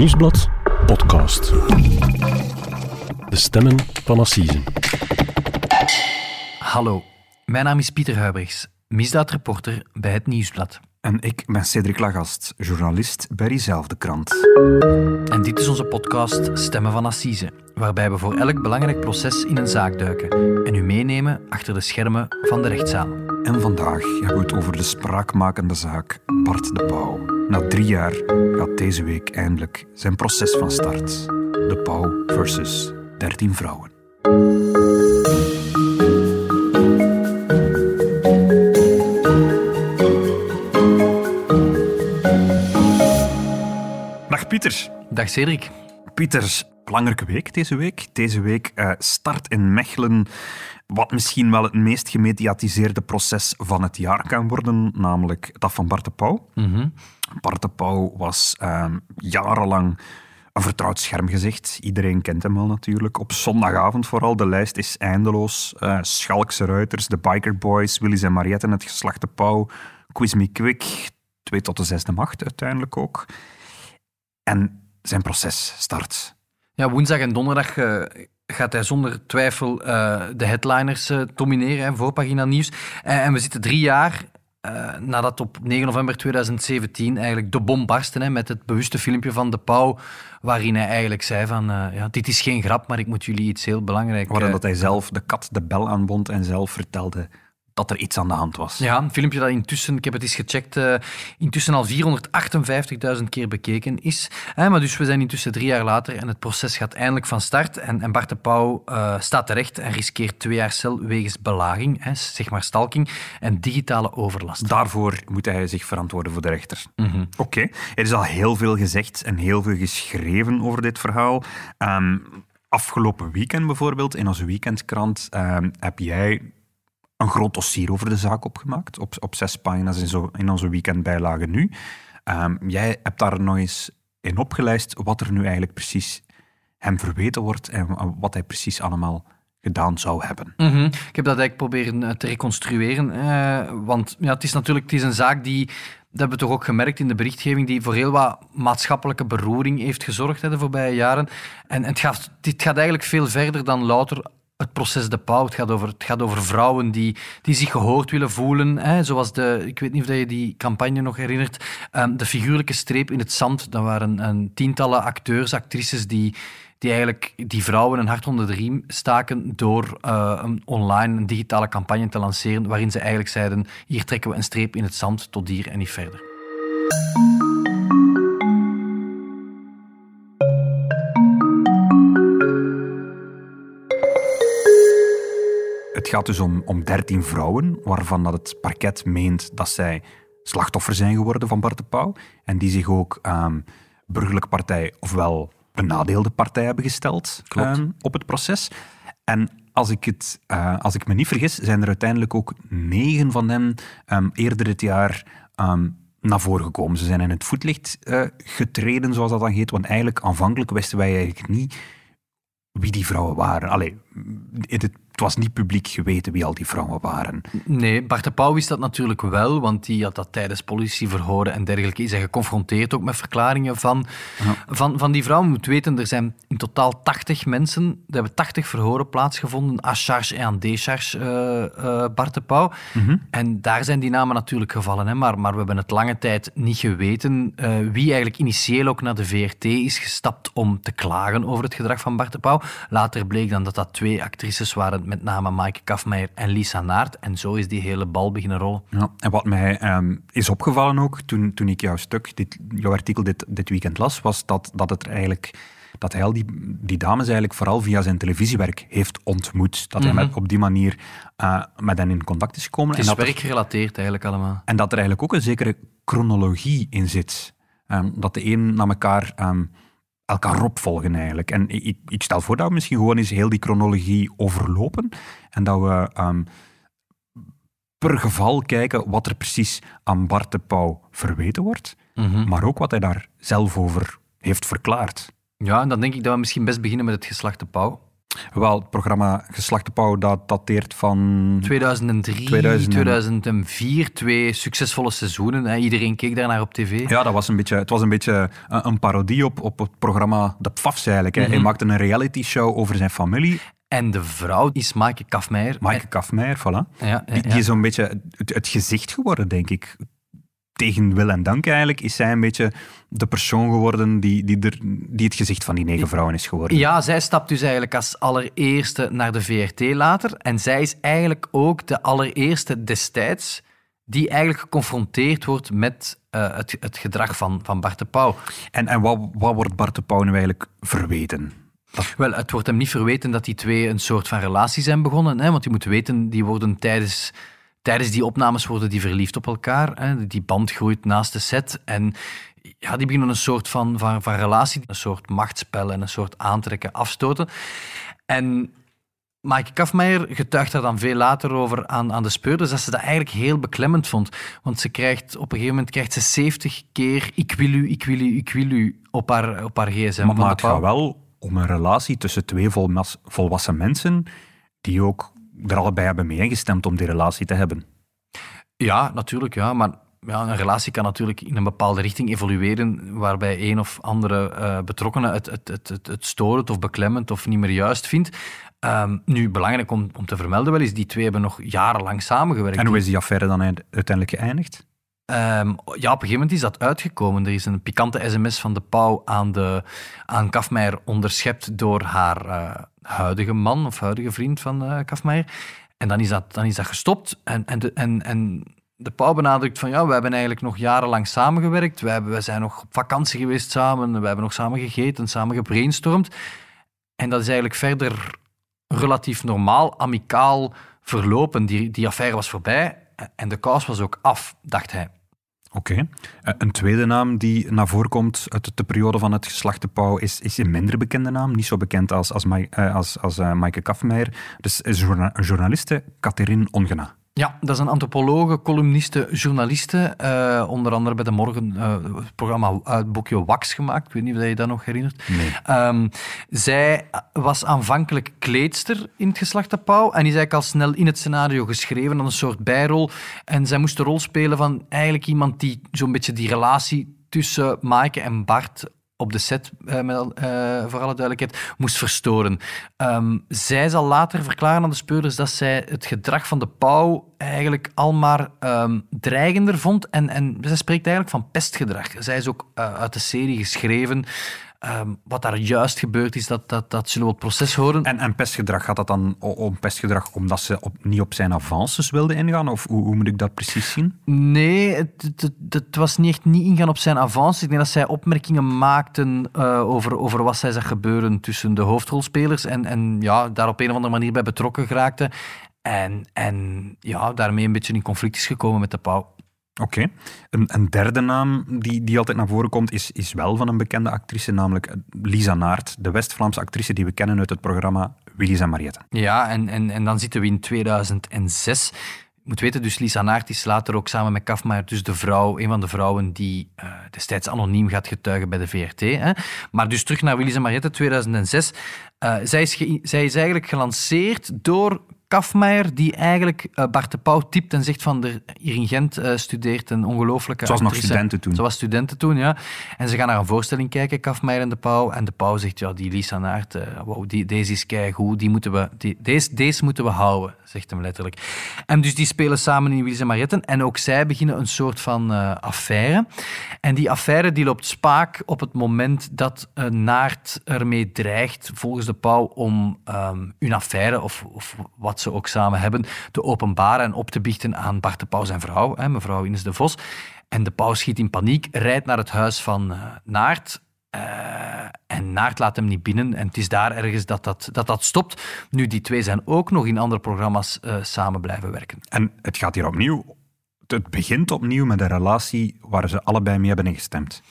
Nieuwsblad podcast. De stemmen van Assisen. Hallo, mijn naam is Pieter Huibrechts, misdaadreporter bij Het Nieuwsblad. En ik ben Cedric Lagast, journalist bij diezelfde krant. En dit is onze podcast Stemmen van Assise, waarbij we voor elk belangrijk proces in een zaak duiken en u meenemen achter de schermen van de rechtszaal. En vandaag hebben we het over de spraakmakende zaak Bart de Pauw. Na drie jaar gaat deze week eindelijk zijn proces van start. De Pauw versus 13 vrouwen. Dag Pieter. Dag Cedric. Pieters, belangrijke week deze week. Deze week uh, start in Mechelen wat misschien wel het meest gemediatiseerde proces van het jaar kan worden, namelijk dat van Bart de Pauw. Mm Bart de Pauw was uh, jarenlang een vertrouwd schermgezicht. Iedereen kent hem wel natuurlijk. Op zondagavond vooral. De lijst is eindeloos. Uh, Schalkse Ruiters, de Biker Boys, Willy's en Mariette, het geslacht de Pauw, Quiz Me Quick, twee tot de zesde macht uiteindelijk ook. En zijn proces start. Ja, woensdag en donderdag uh, gaat hij zonder twijfel uh, de headliners uh, domineren, hè, voorpagina nieuws. en we zitten drie jaar nadat op 9 november 2017 eigenlijk de bom barstte hè, met het bewuste filmpje van De Pauw, waarin hij eigenlijk zei van, ja, dit is geen grap, maar ik moet jullie iets heel belangrijk... Waarin dat hij zelf de kat de bel aanbond en zelf vertelde dat er iets aan de hand was. Ja, een filmpje dat intussen, ik heb het eens gecheckt, uh, intussen al 458.000 keer bekeken is. Eh, maar dus we zijn intussen drie jaar later en het proces gaat eindelijk van start. En, en Bart de Pauw uh, staat terecht en riskeert twee jaar cel wegens belaging, hè, zeg maar stalking, en digitale overlast. Daarvoor moet hij zich verantwoorden voor de rechter. Mm -hmm. Oké, okay. er is al heel veel gezegd en heel veel geschreven over dit verhaal. Um, afgelopen weekend bijvoorbeeld, in onze weekendkrant, um, heb jij een groot dossier over de zaak opgemaakt, op, op zes pagina's in, zo, in onze weekendbijlage nu. Um, jij hebt daar nog eens in opgelijst wat er nu eigenlijk precies hem verweten wordt en wat hij precies allemaal gedaan zou hebben. -hmm. Ik heb dat eigenlijk proberen te reconstrueren, eh, want ja, het is natuurlijk het is een zaak die dat hebben we toch ook gemerkt in de berichtgeving, die voor heel wat maatschappelijke beroering heeft gezorgd hè, de voorbije jaren. En, en het, gaat, dit gaat eigenlijk veel verder dan louter het proces De Pauw. Het gaat over, het gaat over vrouwen die, die zich gehoord willen voelen. Hè, zoals de, ik weet niet of je die campagne nog herinnert, um, de figuurlijke streep in het zand. Dat waren een tientallen acteurs, actrices die, die eigenlijk die vrouwen een hart onder de riem staken door uh, een online, een digitale campagne te lanceren waarin ze eigenlijk zeiden, hier trekken we een streep in het zand tot hier en niet verder. Het gaat dus om, om 13 vrouwen, waarvan dat het parket meent dat zij slachtoffer zijn geworden van Bart de Pauw. En die zich ook um, burgerlijke partij, ofwel benadeelde partij hebben gesteld um, op het proces. En als ik, het, uh, als ik me niet vergis, zijn er uiteindelijk ook negen van hen um, eerder dit jaar naar voren gekomen. Ze zijn in het voetlicht uh, getreden, zoals dat dan heet. Want eigenlijk, aanvankelijk wisten wij eigenlijk niet wie die vrouwen waren. Allee, het, het was niet publiek geweten wie al die vrouwen waren. Nee, Bart de Pauw wist dat natuurlijk wel, want die had dat tijdens politieverhoren en dergelijke is hij geconfronteerd ook met verklaringen van, ja. van, van die vrouwen. Je moet weten, er zijn in totaal 80 mensen, er hebben 80 verhoren plaatsgevonden, à charge en aan décharge, uh, uh, Bart de Pauw. Mm -hmm. En daar zijn die namen natuurlijk gevallen, hè, maar, maar we hebben het lange tijd niet geweten uh, wie eigenlijk initieel ook naar de VRT is gestapt om te klagen over het gedrag van Bart de Pauw. Later bleek dan dat dat twee actrices waren met name Maaike Kafmeijer en Lisa Naert. En zo is die hele bal beginnen rollen. Ja, en wat mij um, is opgevallen ook, toen, toen ik jouw stuk, dit, jouw artikel dit, dit weekend las, was dat, dat het eigenlijk dat hij al die, die dames eigenlijk vooral via zijn televisiewerk heeft ontmoet. Dat hij met, op die manier uh, met hen in contact is gekomen. Het is en dat werkgerelateerd eigenlijk allemaal. En dat er eigenlijk ook een zekere chronologie in zit. Um, dat de een na elkaar... Um, elkaar opvolgen eigenlijk. En ik, ik, stel voor dat we misschien gewoon eens heel die chronologie overlopen en dat we um, per geval kijken wat er precies aan Bart de Pauw verweten wordt, mm -hmm. maar ook wat hij daar zelf over heeft verklaard. Ja, en dan denk ik dat we misschien best beginnen met het geslacht de Pauw. Wel, het programma Geslachte Pauw dat dateert van... 2003, 2000 en- 2004, twee succesvolle seizoenen. Hè. Iedereen keek daarnaar op tv. Ja, dat was een beetje, het was een beetje een, een parodie op, op het programma De Pfafs eigenlijk. Hè. Hij maakte een reality show over zijn familie. En de vrouw is Maaike Kafmeijer. Maaike Kafmeijer, voilà. Ja, Die, is zo'n beetje het, het gezicht geworden, denk ik. Tegen wil en dank eigenlijk is zij een beetje de persoon geworden die, die, er, die het gezicht van die negen vrouwen is geworden. Ja, zij stapt dus eigenlijk als allereerste naar de VRT later. En zij is eigenlijk ook de allereerste destijds die eigenlijk geconfronteerd wordt met eh, het, het gedrag van, van Bart de Pauw. En, en wat, wat wordt Bart de Pauw nu eigenlijk verweten? Wel, het wordt hem niet verweten dat die twee een soort van relatie zijn begonnen. Hè? Want je moet weten, die worden tijdens, tijdens die opnames worden die verliefd op elkaar. Hè? Die band groeit naast de set. En ja, die beginnen een soort van, van, van relatie, een soort machtsspel en een soort aantrekken, afstoten. En Maaike Kafmeijer getuigt daar dan veel later over aan, aan de speurders dat ze dat eigenlijk heel beklemmend vond. Want ze krijgt, op een gegeven moment krijgt ze 70 keer ik wil u, ik wil u, ik wil u op haar, op haar gsm. Maar, maar het gaat wel om een relatie tussen twee volwassen mensen die ook er allebei hebben mee ingestemd om die relatie te hebben. Ja, natuurlijk. Ja, maar ja, een relatie kan natuurlijk in een bepaalde richting evolueren, waarbij een of andere eh, betrokkene het, het, het, het, het storend of beklemmend of niet meer juist vindt. Ehm, nu, belangrijk om, om te vermelden wel is, die twee hebben nog jarenlang samengewerkt. En hoe is die affaire dan eind- uiteindelijk geëindigd? Ehm, ja, op een gegeven moment is dat uitgekomen. Er is een pikante sms van de Pauw aan, de, aan Kafmeijer onderschept door haar eh, huidige man of huidige vriend van Kafmeijer. En dan is dat, dan is dat gestopt. En, en, de, en, en de Pauw benadrukt van ja, we hebben eigenlijk nog jarenlang samengewerkt. We, hebben, zijn nog op vakantie geweest samen. We hebben nog samen gegeten, samen gebrainstormd. En dat is eigenlijk verder relatief normaal, amicaal verlopen. Die, die affaire was voorbij en de kous was ook af, dacht hij. Oké. Eh, Een tweede naam die naar voren komt uit de periode van het geslacht de Pauw is, is een minder bekende naam. Niet zo bekend als, als, eh, als, als eh, Maaike Kafmeijer. Dus is journaliste, Catherine Ongena. Ja, dat is een antropologe, columniste, journaliste. eh, onder andere bij de Morgen eh, het programma uit boekje Wax gemaakt. Ik weet niet of je dat nog herinnert. Nee. Ehm, zij was aanvankelijk kleedster in het geslacht de Pauw en is eigenlijk al snel in het scenario geschreven als een soort bijrol. En zij moest de rol spelen van eigenlijk iemand die zo'n beetje die relatie tussen Maaike en Bart op de set, eh, met, eh, voor alle duidelijkheid, moest verstoren. Ehm, zij zal later verklaren aan de speurders dat zij het gedrag van de pauw eigenlijk al maar ehm, dreigender vond. En, en zij spreekt eigenlijk van pestgedrag. Zij is ook eh, uit de serie geschreven. Ehm, wat daar juist gebeurd is, dat, dat, dat zullen we het proces horen. En, en pestgedrag, gaat dat dan om pestgedrag omdat ze op, niet op zijn avances wilde ingaan? Of hoe, hoe moet ik dat precies zien? Nee, het, het, het- het was niet echt niet ingaan op zijn avans. Ik denk dat zij opmerkingen maakten eh, over, over wat zij zag gebeuren tussen de hoofdrolspelers en, en ja, daar op een of andere manier bij betrokken geraakte. En, en ja, daarmee een beetje in conflict is gekomen met de pauw. Oké. Een, een derde naam die, die altijd naar voren komt, is, is wel van een bekende actrice, namelijk Lisa Naert, de West-Vlaamse actrice die we kennen uit het programma Willy's en Mariette. Ja, en, en, en dan zitten we in 2006. Je moet weten, dus Lisa Naert is later ook samen met Kafmaier dus de vrouw, een van de vrouwen die eh, destijds anoniem gaat getuigen bij de VRT. Hè. Maar dus terug naar Willy's en Mariette, 2006. Eh, zij, is zij is eigenlijk gelanceerd door Kafmaier, die eigenlijk eh, Bart de Pauw typt en zegt van, er, hier in Gent eh, studeert een ongelooflijke Ze was nog actrice. studenten toen. Was studenten toen, ja. En ze gaan naar een voorstelling kijken, Kafmeijer en de Pauw. En de Pauw zegt, ja, die Lisa Naert, eh, wow, die, deze is keigoed, die moeten we, die, deze, deze moeten we houden, zegt hem letterlijk. En dus die spelen samen in Willy en Marietten. En ook zij beginnen een soort van eh, affaire. En die affaire die loopt spaak op het moment dat eh, Naert ermee dreigt, volgens de Pauw, om ehm, hun affaire, of, of wat ze ook samen hebben, te openbaren en op te biechten aan Bart de Pauw zijn vrouw, hè, mevrouw Ines de Vos. En de Pauw schiet in paniek, rijdt naar het huis van eh, Naert. Eh, en Naert laat hem niet binnen. En het is daar ergens dat dat, dat dat stopt. Nu, die twee zijn ook nog in andere programma's eh, samen blijven werken. En het gaat hier opnieuw, het begint opnieuw met een relatie waar ze allebei mee hebben ingestemd.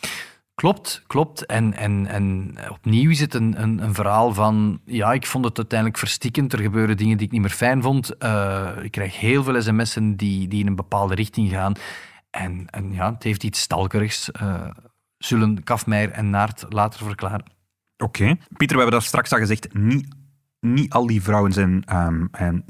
Klopt, klopt. En, en, en opnieuw is het een, een, een verhaal van... Ja, ik vond het uiteindelijk verstikkend. Er gebeuren dingen die ik niet meer fijn vond. Eh, ik krijg heel veel sms'en die, die in een bepaalde richting gaan. En, en ja, het heeft iets stalkerigs. Zullen Kafmeijer en Naert later verklaren. Oké. Pieter, we hebben daar straks al gezegd, niet niet al die vrouwen zijn,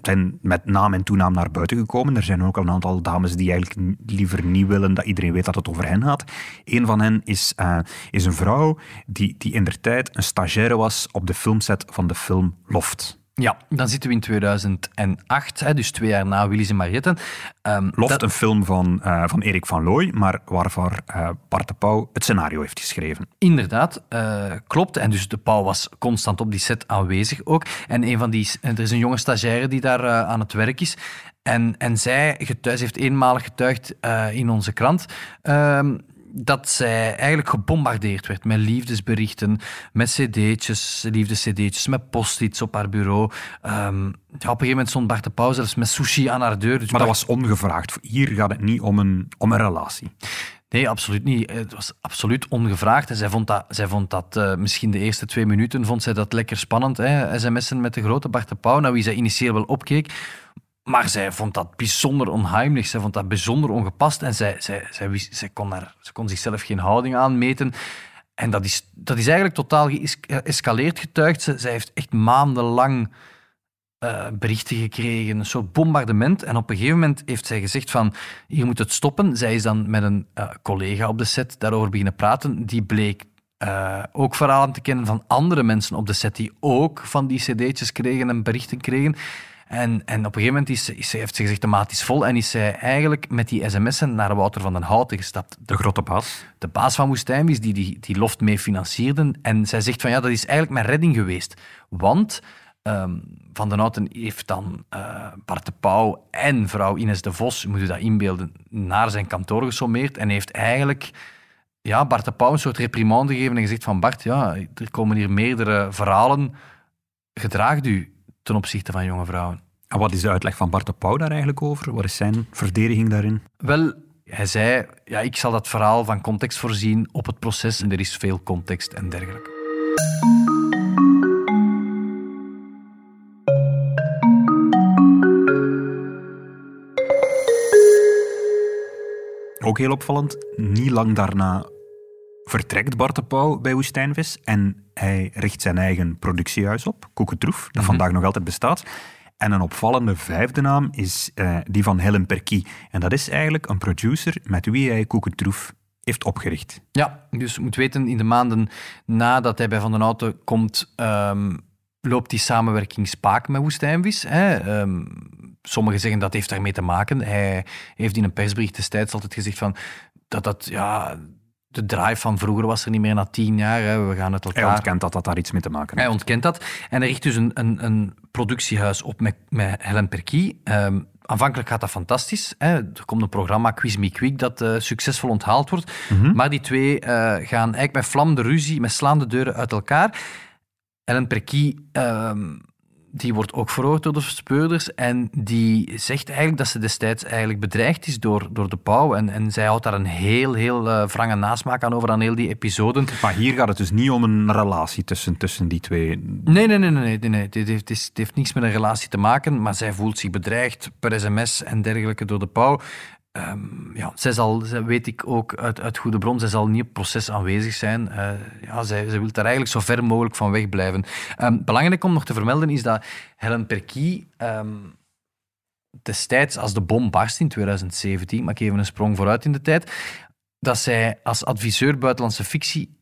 zijn met naam en toenaam naar buiten gekomen. Er zijn ook al een aantal dames die eigenlijk liever niet willen dat iedereen weet dat het over hen gaat. Een van hen is, uh, is een vrouw die, die in der tijd een stagiaire was op de filmset van de film Loft. Ja, dan zitten we in 2008, hè, dus twee jaar na Willy's en Mariette. Um, Loft, dat... een film van, uh, van Erik van Looy, maar waarvoor uh, Bart de Pauw het scenario heeft geschreven. Inderdaad, uh, klopt. En dus de Pauw was constant op die set aanwezig ook. En een van die, er is een jonge stagiaire die daar aan het werk is. En, en zij getuigt, heeft eenmalig getuigd in onze krant. Ehm, dat zij eigenlijk gebombardeerd werd met liefdesberichten, met cd'tjes, liefdes-cd'tjes, met post-its op haar bureau. Um, ja, op een gegeven moment stond Bart de Pauw zelfs met sushi aan haar deur. Dus maar dat was ongevraagd. Hier gaat het niet om een, om een relatie. Nee, absoluut niet. Het was absoluut ongevraagd. En zij vond dat, zij vond dat uh, misschien de eerste twee minuten vond zij dat lekker spannend. Hè? sms'en met de grote Bart de Pauw, naar wie zij initieel wel opkeek. Maar zij vond dat bijzonder onheimelijk, zij vond dat bijzonder ongepast en zij, zij, zij, zij, kon, daar, ze kon zichzelf geen houding aanmeten. En dat is, dat is eigenlijk totaal geëscaleerd getuigd. Zij heeft echt maandenlang uh, berichten gekregen, een soort bombardement. En op een gegeven moment heeft zij gezegd van, hier moet het stoppen. Zij is dan met een uh, collega op de set daarover beginnen praten. Die bleek uh, ook verhalen te kennen van andere mensen op de set die ook van die cd'tjes kregen en berichten kregen. En, en op een gegeven moment is, is, heeft ze gezegd, de maat is vol. En is zij eigenlijk met die sms'en naar Wouter van den Houten gestapt. De, grote baas. De baas van Woestijnvis, die, die die loft mee financierde. En zij zegt van, ja, dat is eigenlijk mijn redding geweest. Want um, Van den Houten heeft dan uh, Bart de Pauw en vrouw Ines de Vos, moet je dat inbeelden, naar zijn kantoor gesommeerd. En heeft eigenlijk ja, Bart de Pauw een soort reprimande gegeven en gezegd van Bart, ja, er komen hier meerdere verhalen. Gedraagt u ten opzichte van jonge vrouwen. En wat is de uitleg van Bart de Pauw daar eigenlijk over? Wat is zijn verdediging daarin? Wel, hij zei, ja, ik zal dat verhaal van context voorzien op het proces en er is veel context en dergelijke. Ook heel opvallend, niet lang daarna vertrekt Bart de Pauw bij Woestijnvis en hij richt zijn eigen productiehuis op, Koeketroef, dat mhm. vandaag nog altijd bestaat. En een opvallende vijfde naam is uh, die van Helen Perky. En dat is eigenlijk een producer met wie hij Koeketroef heeft opgericht. Ja, dus je moet weten, in de maanden nadat hij bij Van den Auto komt, um, loopt die samenwerking spaak met Woestijnvis. Hè? Um, sommigen zeggen dat heeft daarmee te maken. Hij heeft in een persbericht destijds altijd gezegd van dat dat ja, de drive van vroeger was er niet meer na tien jaar. Hè. We gaan het elkaar... Hij ontkent dat dat daar iets mee te maken heeft. Hij ontkent dat. En hij richt dus een, een, een productiehuis op met, met Helen Perky. Um, aanvankelijk gaat dat fantastisch. Hè. Er komt een programma, Quiz Me Quick, dat uh, succesvol onthaald wordt. Mm Maar die twee uh, gaan eigenlijk met vlammende ruzie, met slaande deuren uit elkaar. Helen Perky... Um, die wordt ook veroordeeld door de speurders en die zegt eigenlijk dat ze destijds eigenlijk bedreigd is door, door de pauw. En, en zij houdt daar een heel, heel uh, wrange nasmaak aan over, aan heel die episoden. Maar hier gaat het dus niet om een relatie tussen, tussen die twee? Nee, nee, nee. nee, nee, nee. Het, heeft, het heeft niks met een relatie te maken, maar zij voelt zich bedreigd per sms en dergelijke door de pauw. Um, ja, zij zal, weet ik ook uit, uit goede bron, zij zal niet op proces aanwezig zijn. Uh, ja, zij, zij wil daar eigenlijk zo ver mogelijk van weg blijven. Um, belangrijk om nog te vermelden is dat Helen Perky um, destijds, als de bom barst in 2017, maak ik even een sprong vooruit in de tijd, dat zij als adviseur buitenlandse fictie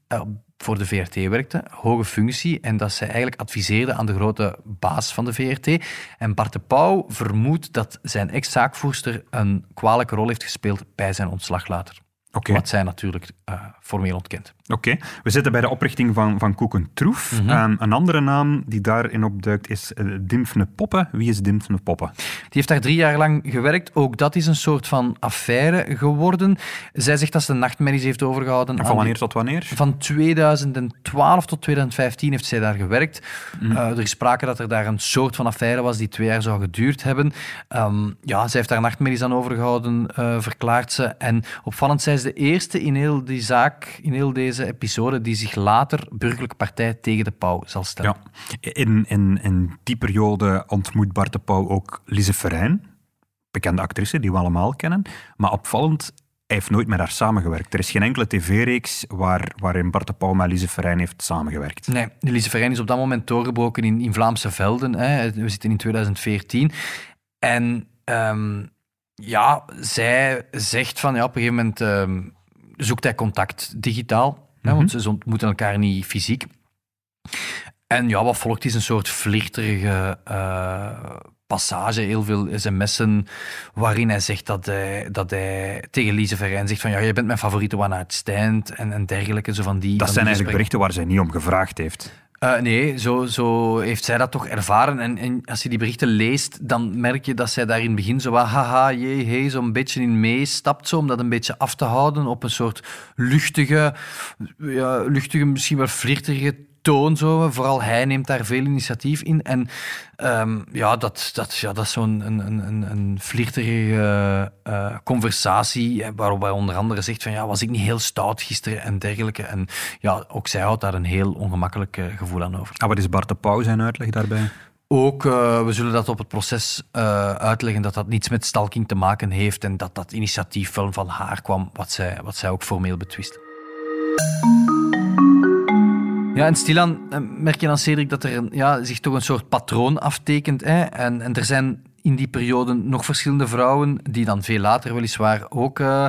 voor de VRT werkte, hoge functie, en dat zij eigenlijk adviseerde aan de grote baas van de VRT. En Bart de Pauw vermoedt dat zijn ex-zaakvoerster een kwalijke rol heeft gespeeld bij zijn ontslag later. Okay. Wat zij natuurlijk uh, formeel ontkent. Oké, we zitten bij de oprichting van, van Koeken Troef. Mm -hmm. een andere naam die daarin opduikt is uh, Dimfne Poppen. Wie is Dimfne Poppen? Die heeft daar drie jaar lang gewerkt. Ook dat is een soort van affaire geworden. Zij zegt dat ze de nachtmerries heeft overgehouden. En van wanneer tot wanneer? Van 2012 tot 2015 heeft zij daar gewerkt. Mm -hmm. uh, er is sprake dat er daar een soort van affaire was die twee jaar zou geduurd hebben. Um, ja, zij heeft daar nachtmerries aan overgehouden, verklaart ze. En opvallend, zij is de eerste in heel die zaak, in heel deze episode, die zich later burgerlijke partij tegen de Pauw zal stellen. Ja. In, in, in die periode ontmoet Bart de Pauw ook Lise Verijn, bekende actrice die we allemaal kennen. Maar opvallend hij heeft nooit met haar samengewerkt. Er is geen enkele tv-reeks waar, waarin Bart de Pauw met Lise Verijn heeft samengewerkt. Nee, Lise Verijn is op dat moment doorgebroken in, in Vlaamse velden. Hè. We zitten in 2014. En ehm, ja, zij zegt van ja, op een gegeven moment ehm, zoekt hij contact digitaal. hè, want ze ontmoeten elkaar niet fysiek. En ja, wat volgt is een soort flirterige eh, passage, heel veel sms'en, waarin hij zegt dat hij, dat hij tegen Lise Verijn zegt van ja, jij bent mijn favoriete one-night stand en, en dergelijke. Zo van die, Dat van zijn die eigenlijk berichten waar zij niet om gevraagd heeft. Eh, nee, zo, zo heeft zij dat toch ervaren. En, en als je die berichten leest, dan merk je dat zij daar in het begin zo wat haha, jee, hey, zo'n beetje in meestapt, zo, om dat een beetje af te houden op een soort luchtige, ja, luchtige misschien wel flirterige toon. Zo. Vooral hij neemt daar veel initiatief in. En ehm, ja, dat, dat, ja, dat is zo'n een, een, een, flirterige eh, conversatie, eh, waarop hij onder andere zegt van ja, was ik niet heel stout gisteren en dergelijke. En ja, ook zij houdt daar een heel ongemakkelijk eh, gevoel aan over. En wat is Bart de Pauw zijn uitleg daarbij? Ook, eh, we zullen dat op het proces eh, uitleggen, dat dat niets met stalking te maken heeft en dat dat initiatief wel van haar kwam, wat zij, wat zij ook formeel betwist. Ja, en stilaan eh, merk je dan, Cedric, dat er ja, zich toch een soort patroon aftekent. Hè? En, en er zijn in die periode nog verschillende vrouwen die dan veel later weliswaar ook... eh,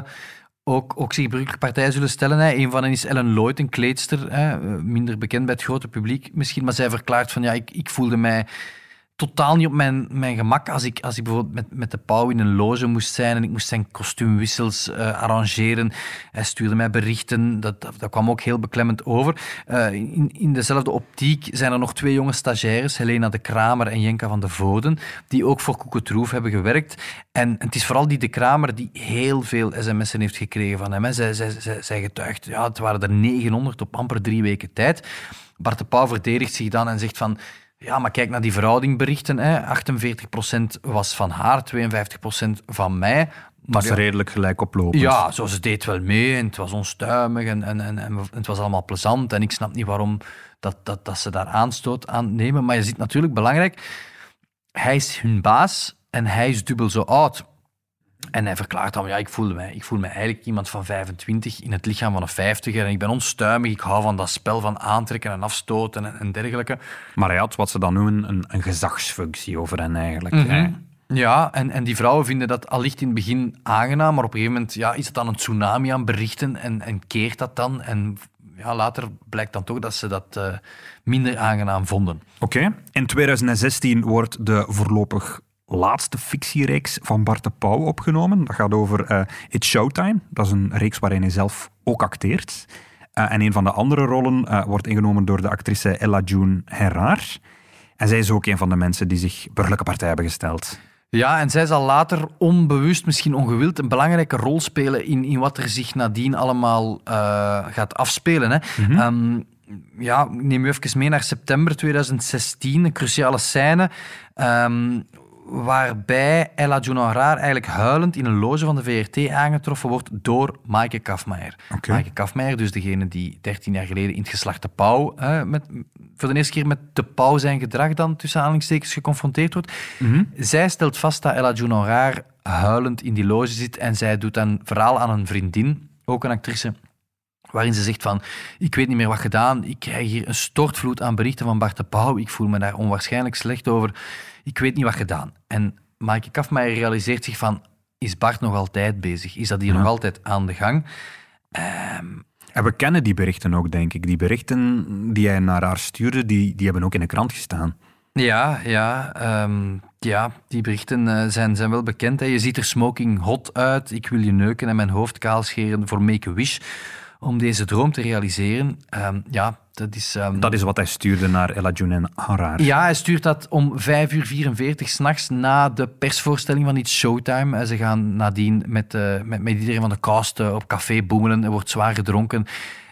ook, ook zich burgerlijke partij zullen stellen. Hè. Een van hen is Ellen Lloyd, een kleedster, hè. eh, minder bekend bij het grote publiek misschien, maar zij verklaart van ja, ik, ik voelde mij totaal niet op mijn, mijn gemak als ik, als ik bijvoorbeeld met, met de pauw in een loge moest zijn en ik moest zijn kostuumwissels eh, arrangeren. Hij stuurde mij berichten, dat, dat, kwam ook heel beklemmend over. Eh, in, in dezelfde optiek zijn er nog twee jonge stagiaires, Helena de Kramer en Jenka van de Voden, die ook voor Koeketroef hebben gewerkt. En, het is vooral die de Kramer die heel veel sms'en heeft gekregen van hem. Hè. Zij, zij, zij, zij getuigt, ja, het waren er 900 op amper drie weken tijd. Bart de Pauw verdedigt zich dan en zegt van... Ja, maar kijk naar die verhoudingberichten. Hè. 48% was van haar, 52% van mij. Dat is ja, redelijk gelijk oplopend. ja, zo, ze deed wel mee en het was onstuimig en, en, en, en het was allemaal plezant. En ik snap niet waarom dat, dat, dat ze daar aanstoot aan nemen. Maar je ziet natuurlijk belangrijk, hij is hun baas en hij is dubbel zo oud. En hij verklaart dan, ja, ik voel mij, ik voel me eigenlijk iemand van 25 in het lichaam van een 50er. En ik ben onstuimig, ik hou van dat spel van aantrekken en afstoten en, en dergelijke. Maar hij had wat ze dan noemen een, een gezagsfunctie over hen eigenlijk. Mhm. Ja, en, en die vrouwen vinden dat allicht in het begin aangenaam, maar op een gegeven moment ja, is het dan een tsunami aan berichten en, en keert dat dan. En ja, later blijkt dan toch dat ze dat eh, minder aangenaam vonden. Oké. In 2016 wordt de voorlopig laatste fictiereeks van Bart de Pauw opgenomen. Dat gaat over eh, It's Showtime. Dat is een reeks waarin hij zelf ook acteert. Eh, en een van de andere rollen eh, wordt ingenomen door de actrice Ella June Herraar. En zij is ook een van de mensen die zich burgerlijke partij hebben gesteld. Ja, en zij zal later onbewust, misschien ongewild, een belangrijke rol spelen in, in wat er zich nadien allemaal gaat afspelen. Hè. Ehm, ja, ik neem u even mee naar september 2016, een cruciale scène. ehm, waarbij Ella Junaraar eigenlijk huilend in een loge van de VRT aangetroffen wordt door Maaike Kafmaier. Oké. Maaike Kafmaier, dus degene die 13 jaar geleden in het geslachte Pauw, eh, met, voor de eerste keer met de Pauw zijn gedrag dan tussen aanhalingstekens geconfronteerd wordt. Zij stelt vast dat Ella Junaraar huilend in die loge zit en zij doet een verhaal aan een vriendin, ook een actrice, waarin ze zegt van, ik weet niet meer wat gedaan, ik krijg hier een stortvloed aan berichten van Bart de Pauw, ik voel me daar onwaarschijnlijk slecht over, ik weet niet wat gedaan. En Maaike Kafmaier realiseert zich van, is Bart nog altijd bezig? Is dat hier nog altijd aan de gang? Ehm, En we kennen die berichten ook, denk ik. Die berichten die hij naar haar stuurde, die, die hebben ook in de krant gestaan. Ja, ja, ehm, ja die berichten eh, zijn, zijn wel bekend. Hè. Je ziet er smoking hot uit. Ik wil je neuken en mijn hoofd kaalscheren voor Make-A-Wish. Om deze droom te realiseren. Ehm, ja, dat is... ehm, Dat is wat hij stuurde naar Ella June en Harar. Ja, hij stuurt dat om 5 uur 44 s'nachts na de persvoorstelling van It's Showtime. En Ze gaan nadien met, eh, met, met iedereen van de cast eh, op café boemelen. Er wordt zwaar gedronken.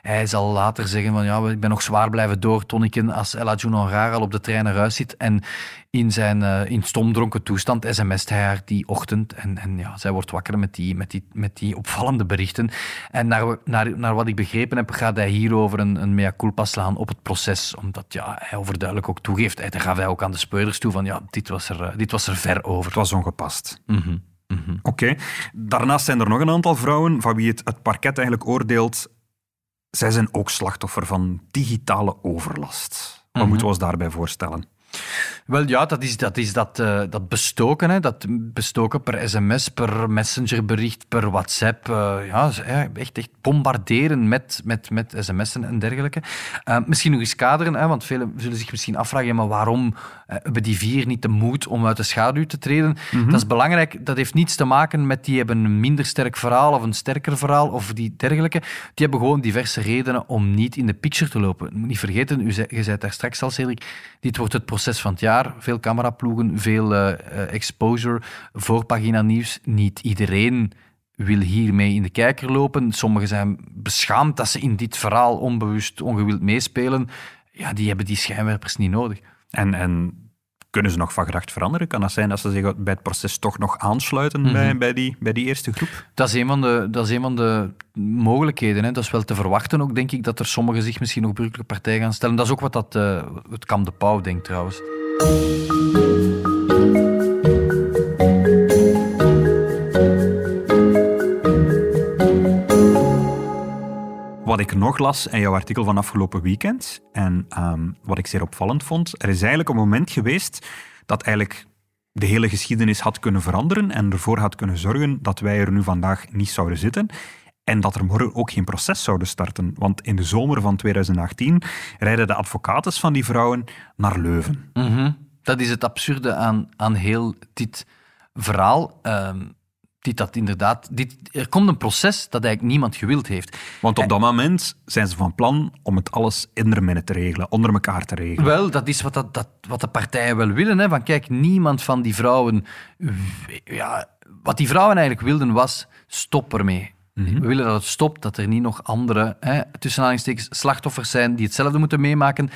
Hij zal later zeggen van ja, ik ben nog zwaar blijven doortoniken als Ella June Honrar al op de trein naar huis zit. En in zijn eh, in stomdronken toestand sms't hij haar die ochtend. En, en ja, zij wordt wakker met die, met die, met die opvallende berichten. En naar, naar, naar wat ik begrepen heb, gaat hij hierover een, een mea culpa slaan op het proces. Omdat ja, hij overduidelijk ook toegeeft. Hij gaf hij ook aan de speurders toe van ja, dit was er, eh, dit was er ver over. Het was ongepast. Mhm. Oké. Daarnaast zijn er nog een aantal vrouwen van wie het, het parket eigenlijk oordeelt. Zij zijn ook slachtoffer van digitale overlast. Wat moeten we ons daarbij voorstellen? Wel ja, dat is dat, is dat, eh, dat bestoken. Hè. Dat bestoken per sms, per messengerbericht, per WhatsApp. eh, ja, echt, echt bombarderen met, met, met sms'en en dergelijke. Eh, misschien nog eens kaderen, hè, want velen zullen zich misschien afvragen, ja, maar waarom hebben die vier niet de moed om uit de schaduw te treden? Dat is belangrijk. Dat heeft niets te maken met die hebben een minder sterk verhaal of een sterker verhaal of die dergelijke. Die hebben gewoon diverse redenen om niet in de picture te lopen. Moet niet vergeten, u zei, je zei het daar straks al, Cedric, dit wordt het proces van het jaar. Veel cameraploegen, veel eh, eh, exposure, voorpagina nieuws. Niet iedereen wil hiermee in de kijker lopen. Sommigen zijn beschaamd dat ze in dit verhaal onbewust, ongewild meespelen. Ja, die hebben die schijnwerpers niet nodig. En, en kunnen ze nog van gedacht veranderen? Kan dat zijn dat ze zich bij het proces toch nog aansluiten bij, bij, die, bij die eerste groep? Dat is een van de, dat is een van de mogelijkheden. Hè. Dat is wel te verwachten ook, denk ik, dat er sommigen zich misschien nog burgerlijke partij gaan stellen. Dat is ook wat dat, eh, het Kamp de Pauw denkt, trouwens. Wat ik nog las in jouw artikel van afgelopen weekend, en ehm, wat ik zeer opvallend vond, er is eigenlijk een moment geweest dat eigenlijk de hele geschiedenis had kunnen veranderen en ervoor had kunnen zorgen dat wij er nu vandaag niet zouden zitten. En dat er morgen ook geen proces zouden starten. Want in de zomer van 2018 rijden de advocaten van die vrouwen naar Leuven. Mhm. Dat is het absurde aan, aan heel dit verhaal. Dit dat inderdaad, dit, er komt een proces dat eigenlijk niemand gewild heeft. Want op dat moment zijn ze van plan om het alles in te regelen, onder elkaar te regelen. Wel, dat is wat, dat, dat, wat de partijen wel willen. Hè? Van kijk, niemand van die vrouwen. Ja, wat die vrouwen eigenlijk wilden was: stop ermee. We willen dat het stopt, dat er niet nog andere hè, slachtoffers zijn die hetzelfde moeten meemaken.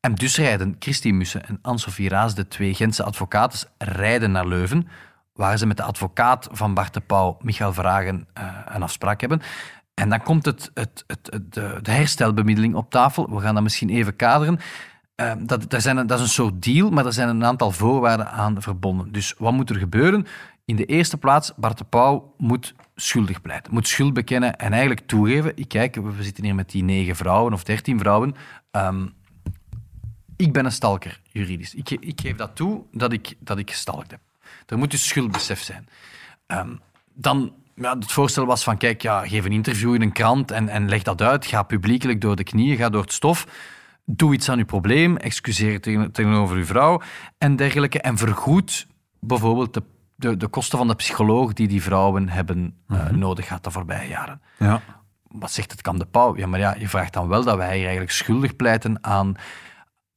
En dus rijden Christine Mussen en Anne-Sophie Raas, de twee Gentse advocaten, rijden naar Leuven, waar ze met de advocaat van Bart de Pauw, Michael Vragen, eh, een afspraak hebben. En dan komt het, het, het, de, de herstelbemiddeling op tafel. We gaan dat misschien even kaderen. Eh, dat, zijn dat is een soort deal, maar er zijn een aantal voorwaarden aan verbonden. Dus wat moet er gebeuren? In de eerste plaats, Bart de Pauw moet schuldig pleiten. Moet schuld bekennen en eigenlijk toegeven. Ik kijk, we zitten hier met die negen vrouwen of dertien vrouwen. Ehm, ik ben een stalker, juridisch. Ik, ik geef dat toe dat ik, dat ik gestalkt heb. Er moet dus schuldbesef zijn. Ehm, dan, ja, het voorstel was van, kijk, ja, geef een interview in een krant en, en leg dat uit. Ga publiekelijk door de knieën, ga door het stof. Doe iets aan uw probleem, excuseer tegen- tegenover uw vrouw en dergelijke. En vergoed bijvoorbeeld de, de, de kosten van de psycholoog die die vrouwen hebben eh, nodig gehad de voorbije jaren Ja. wat zegt het Kam de Pauw? Ja, maar ja, je vraagt dan wel dat wij hier eigenlijk schuldig pleiten aan,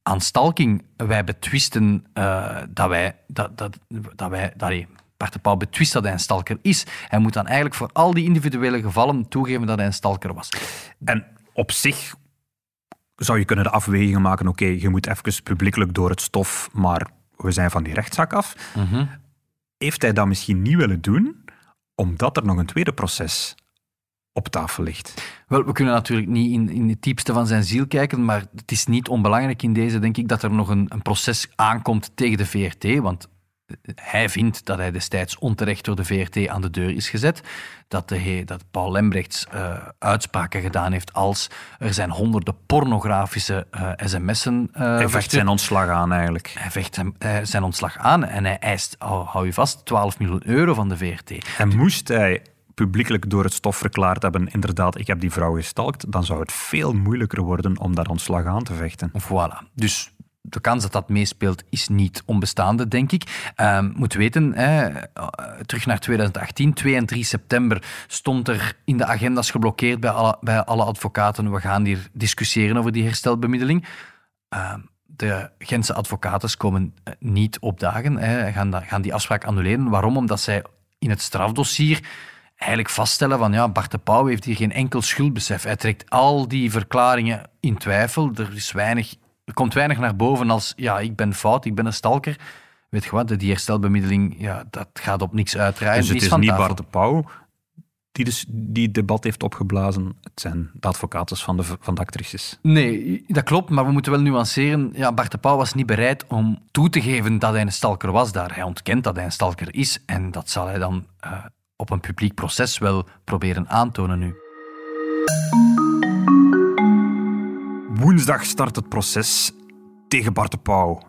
aan stalking. Wij betwisten eh, dat wij... Dat, dat, dat wij dat, nee, Bart de Pauw betwist dat hij een stalker is. Hij moet dan eigenlijk voor al die individuele gevallen toegeven dat hij een stalker was. En op zich zou je kunnen de afwegingen maken, oké, je moet even publiekelijk door het stof, maar we zijn van die rechtszaak af. Heeft hij dat misschien niet willen doen, omdat er nog een tweede proces op tafel ligt? Wel, we kunnen natuurlijk niet in, in het diepste van zijn ziel kijken, maar het is niet onbelangrijk in deze, denk ik, dat er nog een, een proces aankomt tegen de VRT, want hij vindt dat hij destijds onterecht door de VRT aan de deur is gezet. Dat, de dat Paul Lembrechts eh, uitspraken gedaan heeft als er zijn honderden pornografische eh, sms'en eh Hij vecht verstuurd. zijn ontslag aan eigenlijk. Hij vecht hem, zijn ontslag aan en hij eist, hou, hou je vast, 12 miljoen euro van de VRT. En moest hij publiekelijk door het stof verklaard hebben, inderdaad, ik heb die vrouw gestalkt, dan zou het veel moeilijker worden om dat ontslag aan te vechten. Voilà. Dus de kans dat dat meespeelt is niet onbestaande, denk ik. Ehm moet weten, hè, eh, terug naar 2018, 2 en 3 september stond er in de agenda's geblokkeerd bij alle, bij alle advocaten. We gaan hier discussiëren over die herstelbemiddeling. Ehm, de Gentse advocaten komen eh, niet opdagen, hè, gaan, gaan die afspraak annuleren. Waarom? Omdat zij in het strafdossier eigenlijk vaststellen van ja, Bart de Pauw heeft hier geen enkel schuldbesef. Hij trekt al die verklaringen in twijfel. Er, is weinig, er komt weinig naar boven als ja, ik ben fout, ik ben een stalker. Weet je wat, die herstelbemiddeling, ja, dat gaat op niks uitdraaien. Dus het is niet. Bart de Pauw die, dus, die debat heeft opgeblazen. Het zijn de advocaten van de, van de actrices. Nee, dat klopt, maar we moeten wel nuanceren. Ja, Bart de Pauw was niet bereid om toe te geven dat hij een stalker was daar. Hij ontkent dat hij een stalker is en dat zal hij dan uh, op een publiek proces wel proberen aantonen nu. Woensdag start het proces tegen Bart de Pauw.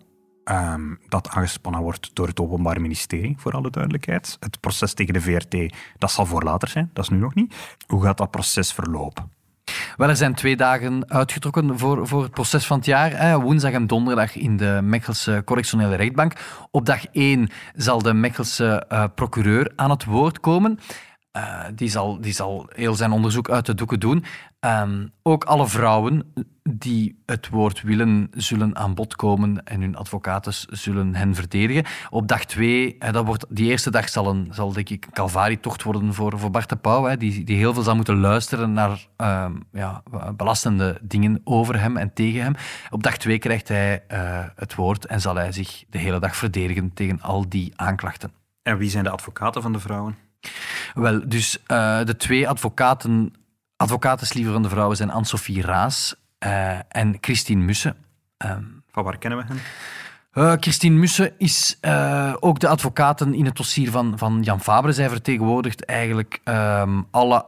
Um, dat aangespannen wordt door het Openbaar Ministerie, voor alle duidelijkheid. Het proces tegen de VRT, dat zal voor later zijn, dat is nu nog niet. Hoe gaat dat proces verlopen? Wel, er zijn twee dagen uitgetrokken voor, voor het proces van het jaar. Hè. Woensdag en donderdag in de Mechelse Correctionele Rechtbank. Op dag 1 zal de Mechelse uh, procureur aan het woord komen. Uh, die, zal, die zal heel zijn onderzoek uit de doeken doen. Um, ook alle vrouwen die het woord willen, zullen aan bod komen en hun advocaten zullen hen verdedigen. Op dag twee, dat wordt, die eerste dag zal, een, zal denk ik een worden voor, voor Bart de Pauw, hè, die, die heel veel zal moeten luisteren naar um, ja, belastende dingen over hem en tegen hem. Op dag twee krijgt hij uh, het woord en zal hij zich de hele dag verdedigen tegen al die aanklachten. En wie zijn de advocaten van de vrouwen? Wel, dus uh, de twee advocaten, advocatensliever van de vrouwen zijn Anne-Sophie Raas uh, en Christine Mussen. Um, van waar kennen we hen? Uh, Christine Mussen is uh, ook de advocaten in het dossier van, van Jan Fabre. Zij vertegenwoordigt eigenlijk um, alle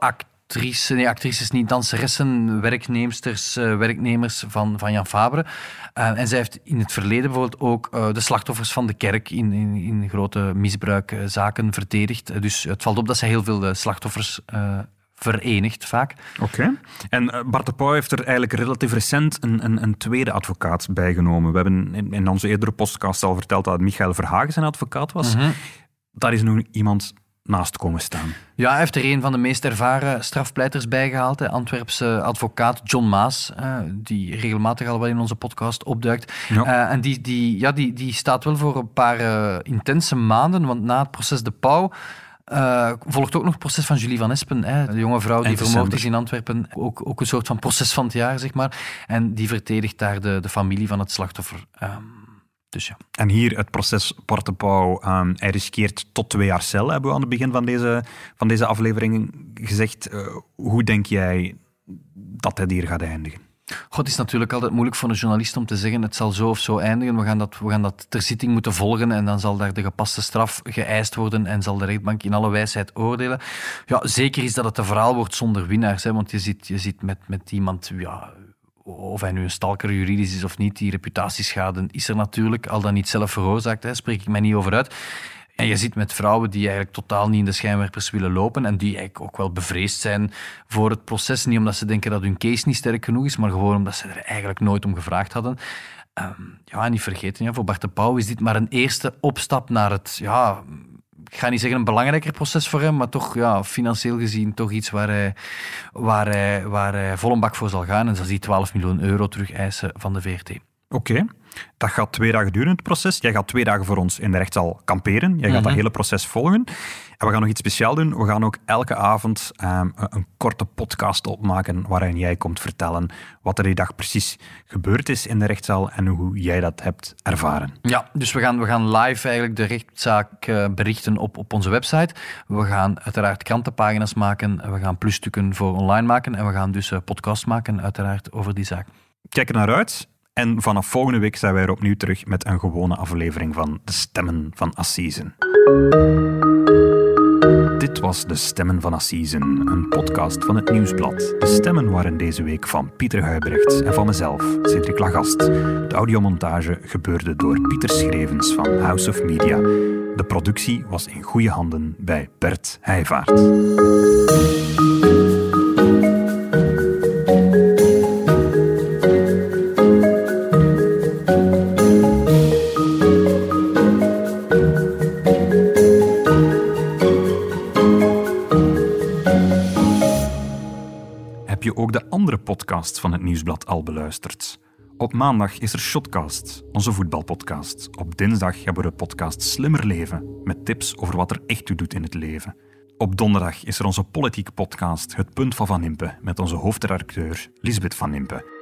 actrices, nee, actrices niet, danseressen, werknemers, uh, werknemers van, van Jan Fabre. en zij heeft in het verleden bijvoorbeeld ook de slachtoffers van de kerk in, in, in grote misbruikzaken verdedigd. dus het valt op dat zij heel veel slachtoffers verenigd vaak. Oké. En Bart de Pauw heeft er eigenlijk relatief recent een, een, een tweede advocaat bijgenomen. We hebben in, in, onze eerdere podcast al verteld dat Michael Verhagen zijn advocaat was. Mm -hmm. Daar is nu iemand naast komen staan. Ja, hij heeft er een van de meest ervaren strafpleiters bijgehaald. De Antwerpse advocaat John Maas, uh, die regelmatig al wel in onze podcast opduikt. Ja. Uh, en die, die, ja, die, die staat wel voor een paar uh, intense maanden, want na het proces De Pauw uh, volgt ook nog het proces van Julie van Espen, hè, de jonge vrouw die vermoord is in Antwerpen. Ook, ook een soort van proces van het jaar, zeg maar. En die verdedigt daar de, de familie van het slachtoffer. Um, dus ja. En hier het proces Portepauw. Um, hij riskeert tot twee jaar cel, hebben we aan het begin van deze, van deze aflevering gezegd. Uh, hoe denk jij dat hij hier gaat eindigen? God, het is natuurlijk altijd moeilijk voor een journalist om te zeggen het zal zo of zo eindigen. We gaan, dat, we gaan dat ter zitting moeten volgen en dan zal daar de gepaste straf geëist worden en zal de rechtbank in alle wijsheid oordelen. Ja, zeker is dat het een verhaal wordt zonder winnaars, hè, want je zit, je zit met, met iemand... Ja, of hij nu een stalker juridisch is of niet, die reputatieschade is er natuurlijk, al dan niet zelf veroorzaakt, hè, spreek ik mij niet over uit. En je ziet met vrouwen die eigenlijk totaal niet in de schijnwerpers willen lopen en die eigenlijk ook wel bevreesd zijn voor het proces. Niet omdat ze denken dat hun case niet sterk genoeg is, maar gewoon omdat ze er eigenlijk nooit om gevraagd hadden. Um, ja, niet vergeten, ja, voor Bart de Pauw is dit maar een eerste opstap naar het, ja, ik ga niet zeggen een belangrijker proces voor hem, maar toch ja, financieel gezien toch iets waar hij, waar, waar hij vol een bak voor zal gaan. En zal hij 12 miljoen euro terug eisen van de VRT. Oké. Dat gaat twee dagen duren, het proces. Jij gaat twee dagen voor ons in de rechtszaal kamperen. Jij gaat dat mhm. hele proces volgen. En we gaan nog iets speciaals doen. We gaan ook elke avond um, een korte podcast opmaken waarin jij komt vertellen wat er die dag precies gebeurd is in de rechtszaal en hoe jij dat hebt ervaren. Ja, dus we gaan, we gaan live eigenlijk de rechtszaak uh, berichten op, op onze website. We gaan uiteraard krantenpagina's maken. We gaan plusstukken voor online maken. En we gaan dus uh, podcast maken, uiteraard, over die zaak. Kijk er naar uit. En vanaf volgende week zijn wij er opnieuw terug met een gewone aflevering van De Stemmen van Assisen. Dit was De Stemmen van Assisen, een podcast van het Nieuwsblad. De stemmen waren deze week van Pieter Huibrechts en van mezelf, Cedric Lagast. De audiomontage gebeurde door Pieter Schrevens van House of Media. De productie was in goede handen bij Bert Heijvaart. Van het Nieuwsblad al beluisterd. Op maandag is er Shotcast, onze voetbalpodcast. Op dinsdag hebben we de podcast Slimmer Leven, met tips over wat er echt toe doet in het leven. Op donderdag is er onze politieke podcast Het Punt van Van Impe, met onze hoofdredacteur Lisbeth Van Impe.